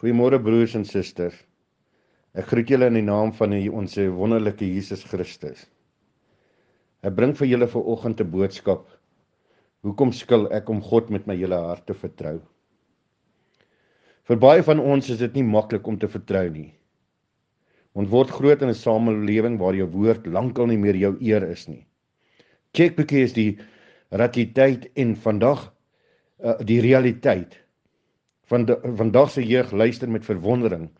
Goeiemôre broers en susters. Ek groet julle in die naam van die, ons wonderlike Jesus Christus. Ek bring vir julle vanoggend 'n boodskap. Hoekom skil ek om God met my hele hart te vertrou? Vir baie van ons is dit nie maklik om te vertrou nie. Ons word groot in 'n samelewing waar jou woord lankal nie meer jou eer is nie. Checkboekie is die realiteit en vandag uh, die realiteit van vandag se jeug luister met verwondering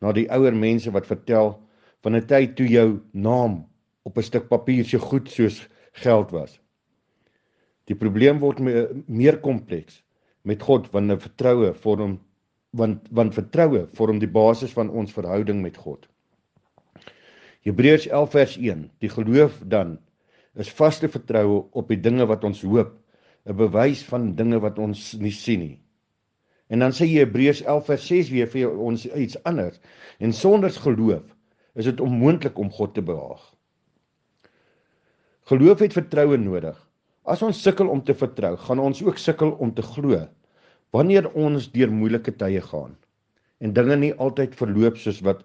na die ouer mense wat vertel van 'n tyd toe jou naam op 'n stuk papier so goed soos geld was. Die probleem word me, meer kompleks met God wanneer vertroue vorm want want vertroue vorm die basis van ons verhouding met God. Hebreërs 11 vers 1 Die geloof dan is vaste vertroue op die dinge wat ons hoop, 'n bewys van dinge wat ons nie sien nie. En dan sê Hebreërs 11 vers 6 weer vir ons iets anders. En sonder geloof is dit onmoontlik om God te behaag. Geloof het vertroue nodig. As ons sukkel om te vertrou, gaan ons ook sukkel om te glo wanneer ons deur moeilike tye gaan en dinge nie altyd verloop soos wat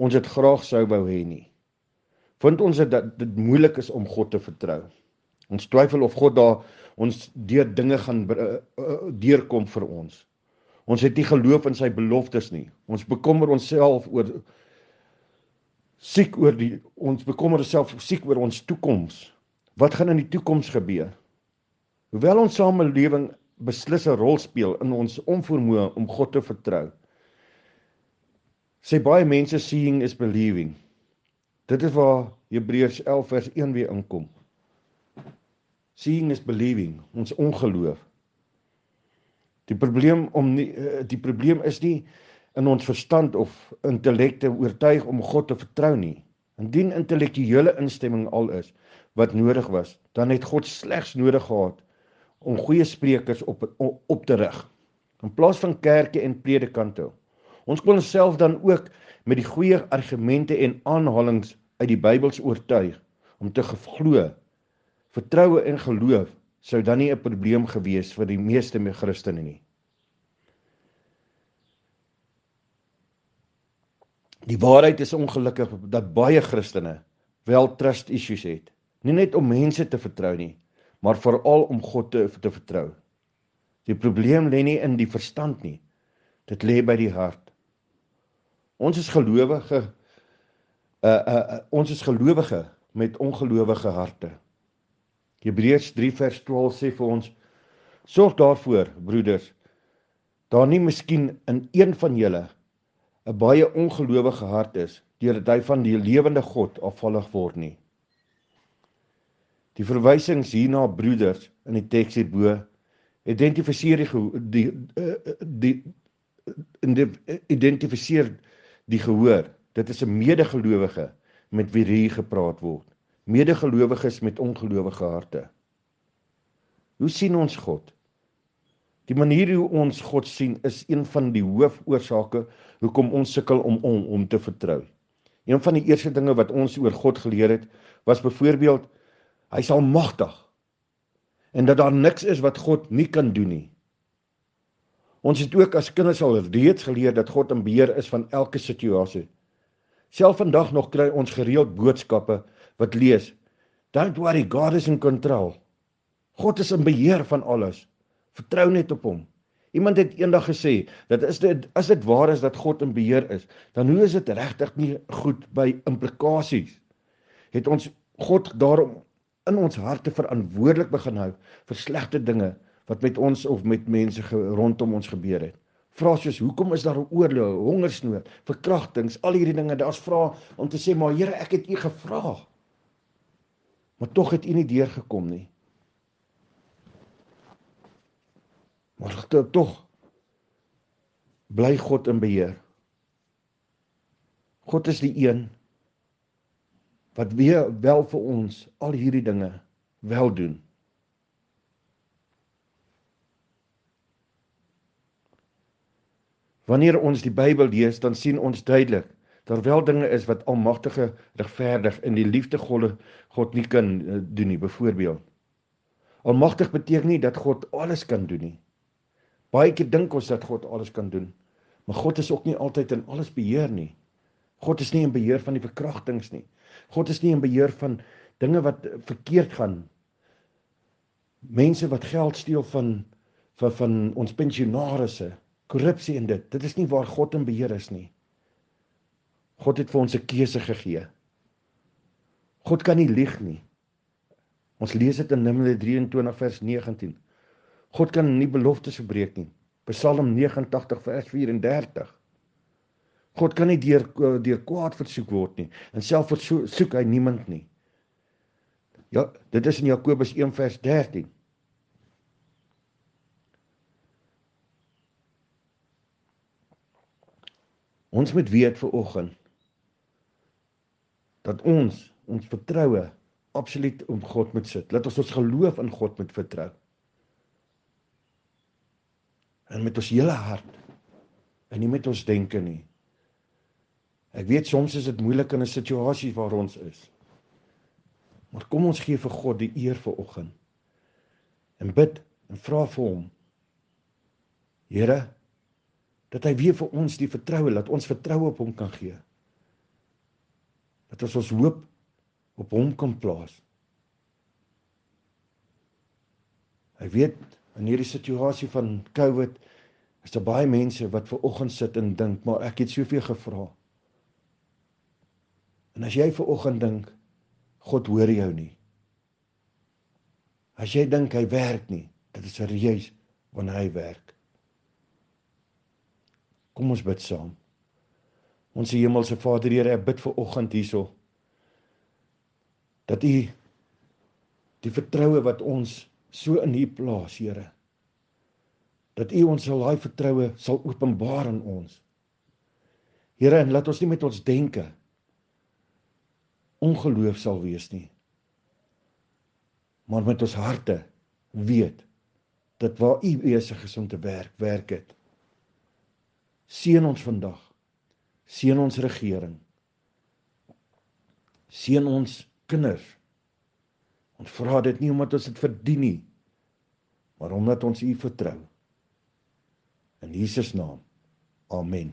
ons dit graag sou wou hê nie. Vind ons dat dit moeilik is om God te vertrou. Ons twyfel of God daar ons deur dinge gaan uh, uh, deurkom vir ons. Ons het nie geloof in sy beloftes nie. Ons bekommer onsself oor siek oor die ons bekommer onsself siek oor ons toekoms. Wat gaan in die toekoms gebeur? Hoewel ons samelewing beslis 'n rol speel in ons onvermoë om God te vertrou. Sê baie mense seeing is believing. Dit is waar Hebreërs 11 vers 1 weer inkom. Seeing is believing, ons ongeloof. Die probleem om nie eh, die probleem is nie in ons verstand of intellek te oortuig om God te vertrou nie. Indien intellektuele instemming al is wat nodig was, dan het God slegs nodig gehad om goeie sprekers op op te rig in plaas van kerke en predikante. Ons kon onsself dan ook met die goeie argumente en aanhalinge uit die Bybels oortuig om te glo. Vertroue en geloof sou dan nie 'n probleem gewees vir die meeste me Christene nie. Die waarheid is ongelukkig dat baie Christene wel trust issues het. Nie net om mense te vertrou nie, maar veral om God te te vertrou. Die probleem lê nie in die verstand nie. Dit lê by die hart. Ons is gelowige uh uh, uh ons is gelowige met ongelowige harte. Hebreërs 3 vers 12 sê vir ons: Sorg daarvoor, broeders, daar nie miskien in een van julle 'n baie ongelowige hart is deurdat hy van die lewende God afvallig word nie. Die verwysings hierna broeders in die teks hierbo identifiseer die die die die identifiseer die gehoor. Dit is 'n medegelowige met wie hier gepraat word medegelowiges met ongelowige harte. Hoe sien ons God? Die manier hoe ons God sien is een van die hoofoorsake hoekom ons sukkel om om om te vertrou. Een van die eerste dinge wat ons oor God geleer het, was byvoorbeeld hy sal magtig en dat daar niks is wat God nie kan doen nie. Ons het ook as kinders al reeds geleer dat God in beheer is van elke situasie. Self vandag nog kry ons gereeld boodskappe wat lees Don't worry, God is in control. God is in beheer van alles. Vertrou net op hom. Iemand het eendag gesê dat is dit as dit waar is dat God in beheer is, dan hoe is dit regtig nie goed by implikasies? Het ons God daarom in ons harte verantwoordelik begin hou vir slegte dinge wat met ons of met mense rondom ons gebeur het? Vra soos hoekom is daar oorlog, hongersnood, verkrachtings, al hierdie dinge? Daar's vra om te sê maar Here, ek het U gevra. Maar tog het U nie deurgekom nie. Maar tog bly God in beheer. God is die een wat weer wel vir ons al hierdie dinge wel doen. Wanneer ons die Bybel lees, dan sien ons duidelik wel dinge is wat almagtige regverdig in die liefde God God nie kan uh, doen nie byvoorbeeld almagtig beteken nie dat God alles kan doen nie baie keer dink ons dat God alles kan doen Maar God is ook nie altyd in alles beheer nie. God is nie in beheer van die verkrachtings nie. God is nie in beheer van dinge wat verkeerd gaan. Mense wat geld steel van van van ons pensionaarsse, korrupsie en dit. Dit is nie waar God in beheer is nie. God het vir ons 'n keuse gegee. God kan nie lieg nie. Ons lees dit in Numeri 23 vers 19. God kan nie beloftes verbreek nie. Psalm 89 vers 34. God kan nie deur deur kwaad versoek word nie en self versoek hy niemand nie. Ja, dit is in Jakobus 1 vers 13. Ons moet weet vir oggend dat ons ons vertroue absoluut op God moet sit. Laat ons ons geloof in God moet vertrou. En met ons hele hart en nie met ons denke nie. Ek weet soms is dit moeilik in 'n situasie waar ons is. Maar kom ons gee vir God die eer vir oggend. En bid en vra vir hom. Here, dat hy weer vir ons die vertroue laat ons vertroue op hom kan gee. Dat ons ons hoop op hom kan plaas. Ek weet in hierdie situasie van COVID is daar baie mense wat ver oggend sit en dink, maar ek het soveel gevra. En as jy ver oggend dink God hoor jou nie. As jy dink hy werk nie, dit is serieus wanneer hy werk. Kom ons bid saam. Ons hemelse Vader, Here, ek bid vir oggend hierso dat U die vertroue wat ons so in U plaas, Here, dat U ons sal daai vertroue sal openbaar in ons. Here, en laat ons nie met ons denke ongeloof sal wees nie. Maar met ons harte weet dat waar U besig is om te werk, werk dit. Seën ons vandag. Seën ons regering. Seën ons kinders. Ons vra dit nie omdat ons dit verdien nie, maar omdat ons U vertrou. In Jesus naam. Amen.